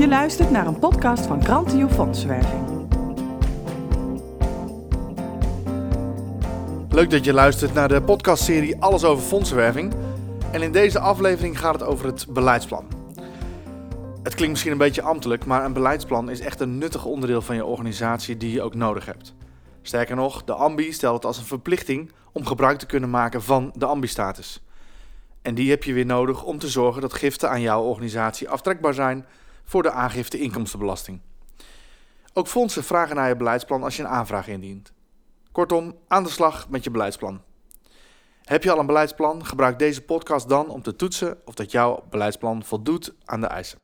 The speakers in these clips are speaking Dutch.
Je luistert naar een podcast van Grantio Fondswerving. Leuk dat je luistert naar de podcastserie Alles over fondsenwerving. En in deze aflevering gaat het over het beleidsplan. Het klinkt misschien een beetje ambtelijk, maar een beleidsplan is echt een nuttig onderdeel van je organisatie die je ook nodig hebt. Sterker nog, de ambi stelt het als een verplichting om gebruik te kunnen maken van de ambi-status. En die heb je weer nodig om te zorgen dat giften aan jouw organisatie aftrekbaar zijn voor de aangifte inkomstenbelasting. Ook fondsen vragen naar je beleidsplan als je een aanvraag indient. Kortom, aan de slag met je beleidsplan. Heb je al een beleidsplan? Gebruik deze podcast dan om te toetsen of dat jouw beleidsplan voldoet aan de eisen.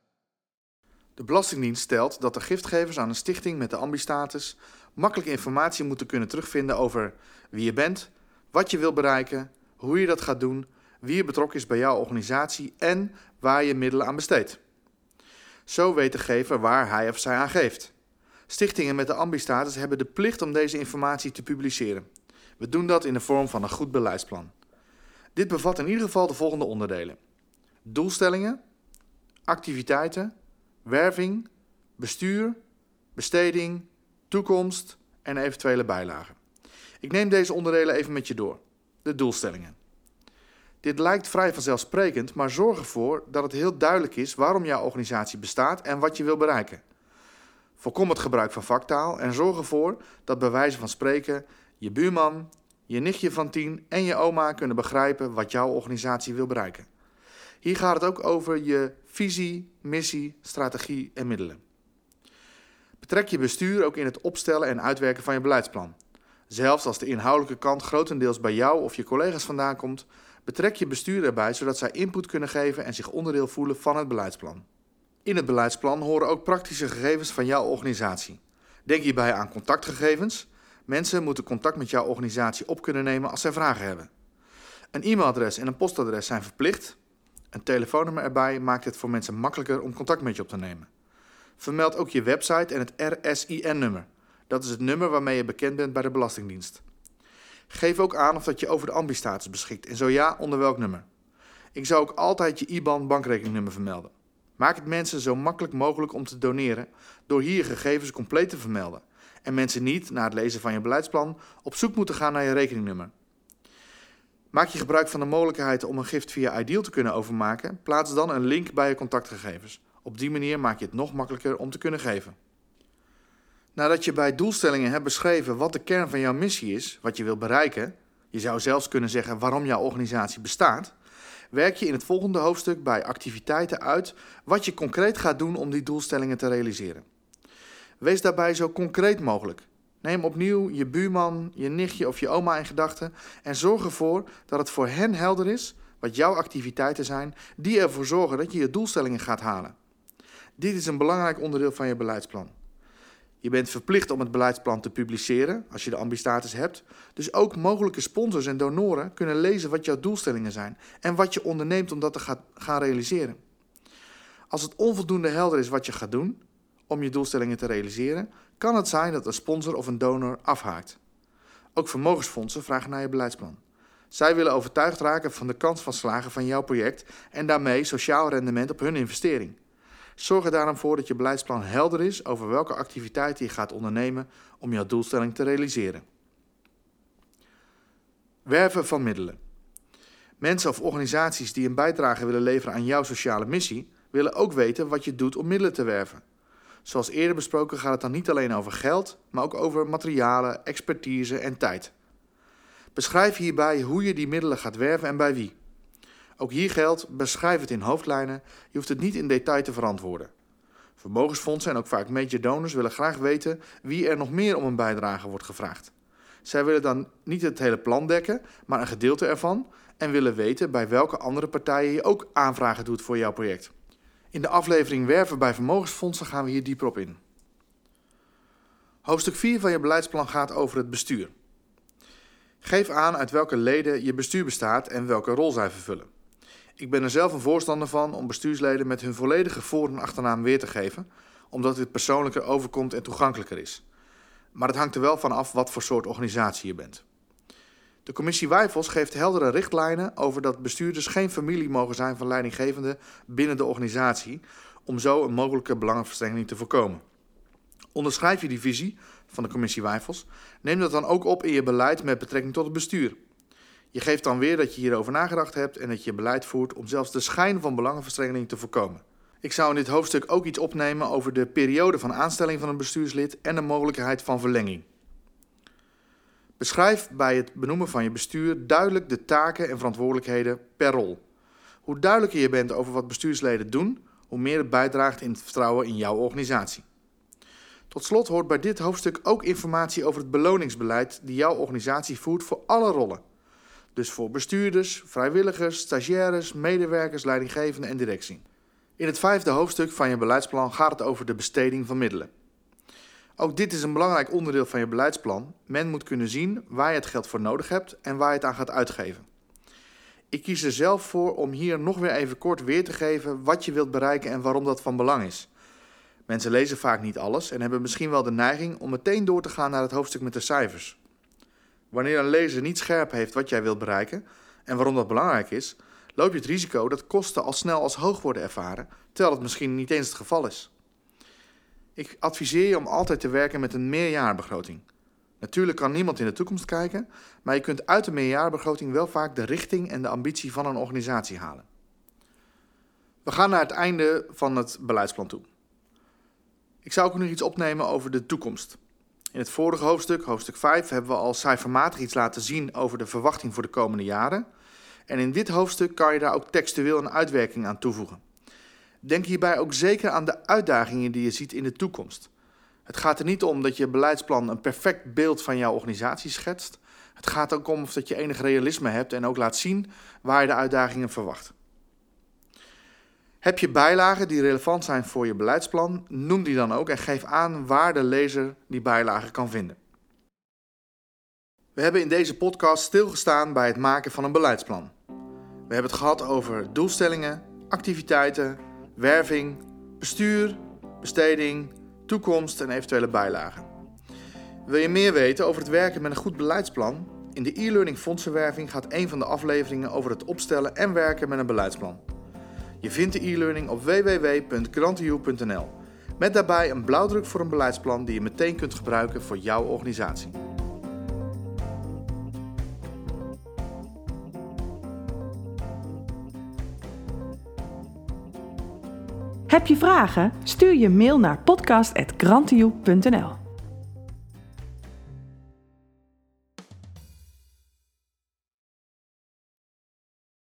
De Belastingdienst stelt dat de giftgevers aan een stichting met de ambistatus makkelijk informatie moeten kunnen terugvinden over wie je bent, wat je wil bereiken, hoe je dat gaat doen, wie er betrokken is bij jouw organisatie en waar je middelen aan besteedt. Zo weet de waar hij of zij aan geeft. Stichtingen met de ambistatus hebben de plicht om deze informatie te publiceren. We doen dat in de vorm van een goed beleidsplan. Dit bevat in ieder geval de volgende onderdelen: doelstellingen, activiteiten, werving, bestuur, besteding, toekomst en eventuele bijlagen. Ik neem deze onderdelen even met je door. De doelstellingen. Dit lijkt vrij vanzelfsprekend, maar zorg ervoor dat het heel duidelijk is waarom jouw organisatie bestaat en wat je wil bereiken. Voorkom het gebruik van vaktaal en zorg ervoor dat bij wijze van spreken je buurman, je nichtje van tien en je oma kunnen begrijpen wat jouw organisatie wil bereiken. Hier gaat het ook over je visie, missie, strategie en middelen. Betrek je bestuur ook in het opstellen en uitwerken van je beleidsplan. Zelfs als de inhoudelijke kant grotendeels bij jou of je collega's vandaan komt, betrek je bestuur erbij zodat zij input kunnen geven en zich onderdeel voelen van het beleidsplan. In het beleidsplan horen ook praktische gegevens van jouw organisatie. Denk hierbij aan contactgegevens. Mensen moeten contact met jouw organisatie op kunnen nemen als zij vragen hebben. Een e-mailadres en een postadres zijn verplicht. Een telefoonnummer erbij maakt het voor mensen makkelijker om contact met je op te nemen. Vermeld ook je website en het RSIN-nummer. Dat is het nummer waarmee je bekend bent bij de Belastingdienst. Geef ook aan of dat je over de ambistatus beschikt en zo ja, onder welk nummer. Ik zou ook altijd je IBAN bankrekeningnummer vermelden. Maak het mensen zo makkelijk mogelijk om te doneren door hier gegevens compleet te vermelden en mensen niet, na het lezen van je beleidsplan, op zoek moeten gaan naar je rekeningnummer. Maak je gebruik van de mogelijkheid om een gift via Ideal te kunnen overmaken, plaats dan een link bij je contactgegevens. Op die manier maak je het nog makkelijker om te kunnen geven. Nadat je bij doelstellingen hebt beschreven wat de kern van jouw missie is, wat je wil bereiken, je zou zelfs kunnen zeggen waarom jouw organisatie bestaat, werk je in het volgende hoofdstuk bij activiteiten uit wat je concreet gaat doen om die doelstellingen te realiseren. Wees daarbij zo concreet mogelijk. Neem opnieuw je buurman, je nichtje of je oma in gedachten en zorg ervoor dat het voor hen helder is wat jouw activiteiten zijn die ervoor zorgen dat je je doelstellingen gaat halen. Dit is een belangrijk onderdeel van je beleidsplan. Je bent verplicht om het beleidsplan te publiceren als je de ambistatus hebt. Dus ook mogelijke sponsors en donoren kunnen lezen wat jouw doelstellingen zijn en wat je onderneemt om dat te gaan realiseren. Als het onvoldoende helder is wat je gaat doen om je doelstellingen te realiseren, kan het zijn dat een sponsor of een donor afhaakt. Ook vermogensfondsen vragen naar je beleidsplan. Zij willen overtuigd raken van de kans van slagen van jouw project en daarmee sociaal rendement op hun investering. Zorg er daarom voor dat je beleidsplan helder is over welke activiteiten je gaat ondernemen om jouw doelstelling te realiseren. Werven van middelen. Mensen of organisaties die een bijdrage willen leveren aan jouw sociale missie, willen ook weten wat je doet om middelen te werven. Zoals eerder besproken gaat het dan niet alleen over geld, maar ook over materialen, expertise en tijd. Beschrijf hierbij hoe je die middelen gaat werven en bij wie. Ook hier geldt, beschrijf het in hoofdlijnen, je hoeft het niet in detail te verantwoorden. Vermogensfondsen en ook vaak major donors willen graag weten wie er nog meer om een bijdrage wordt gevraagd. Zij willen dan niet het hele plan dekken, maar een gedeelte ervan en willen weten bij welke andere partijen je ook aanvragen doet voor jouw project. In de aflevering Werven bij vermogensfondsen gaan we hier dieper op in. Hoofdstuk 4 van je beleidsplan gaat over het bestuur. Geef aan uit welke leden je bestuur bestaat en welke rol zij vervullen. Ik ben er zelf een voorstander van om bestuursleden met hun volledige voor- en achternaam weer te geven, omdat dit persoonlijker overkomt en toegankelijker is. Maar het hangt er wel van af wat voor soort organisatie je bent. De commissie Wijfels geeft heldere richtlijnen over dat bestuurders geen familie mogen zijn van leidinggevenden binnen de organisatie, om zo een mogelijke belangenverstrengeling te voorkomen. Onderschrijf je die visie van de commissie Wijfels, neem dat dan ook op in je beleid met betrekking tot het bestuur. Je geeft dan weer dat je hierover nagedacht hebt en dat je beleid voert om zelfs de schijn van belangenverstrengeling te voorkomen. Ik zou in dit hoofdstuk ook iets opnemen over de periode van aanstelling van een bestuurslid en de mogelijkheid van verlenging. Beschrijf bij het benoemen van je bestuur duidelijk de taken en verantwoordelijkheden per rol. Hoe duidelijker je bent over wat bestuursleden doen, hoe meer het bijdraagt in het vertrouwen in jouw organisatie. Tot slot hoort bij dit hoofdstuk ook informatie over het beloningsbeleid die jouw organisatie voert voor alle rollen. Dus voor bestuurders, vrijwilligers, stagiaires, medewerkers, leidinggevenden en directie. In het vijfde hoofdstuk van je beleidsplan gaat het over de besteding van middelen. Ook dit is een belangrijk onderdeel van je beleidsplan. Men moet kunnen zien waar je het geld voor nodig hebt en waar je het aan gaat uitgeven. Ik kies er zelf voor om hier nog weer even kort weer te geven wat je wilt bereiken en waarom dat van belang is. Mensen lezen vaak niet alles en hebben misschien wel de neiging om meteen door te gaan naar het hoofdstuk met de cijfers. Wanneer een lezer niet scherp heeft wat jij wilt bereiken en waarom dat belangrijk is, loop je het risico dat kosten al snel als hoog worden ervaren, terwijl het misschien niet eens het geval is. Ik adviseer je om altijd te werken met een meerjaarbegroting. Natuurlijk kan niemand in de toekomst kijken, maar je kunt uit de meerjaarbegroting wel vaak de richting en de ambitie van een organisatie halen. We gaan naar het einde van het beleidsplan toe. Ik zou ook nog iets opnemen over de toekomst. In het vorige hoofdstuk, hoofdstuk 5, hebben we al cijfermatig iets laten zien over de verwachting voor de komende jaren. En in dit hoofdstuk kan je daar ook textueel een uitwerking aan toevoegen. Denk hierbij ook zeker aan de uitdagingen die je ziet in de toekomst. Het gaat er niet om dat je beleidsplan een perfect beeld van jouw organisatie schetst. Het gaat ook om dat je enig realisme hebt en ook laat zien waar je de uitdagingen verwacht. Heb je bijlagen die relevant zijn voor je beleidsplan? Noem die dan ook en geef aan waar de lezer die bijlagen kan vinden. We hebben in deze podcast stilgestaan bij het maken van een beleidsplan. We hebben het gehad over doelstellingen, activiteiten, werving, bestuur, besteding, toekomst en eventuele bijlagen. Wil je meer weten over het werken met een goed beleidsplan? In de e-learning fondsenwerving gaat een van de afleveringen over het opstellen en werken met een beleidsplan. Je vindt de e-learning op www.grantiu.nl met daarbij een blauwdruk voor een beleidsplan die je meteen kunt gebruiken voor jouw organisatie. Heb je vragen? Stuur je mail naar podcast.grantioe.nl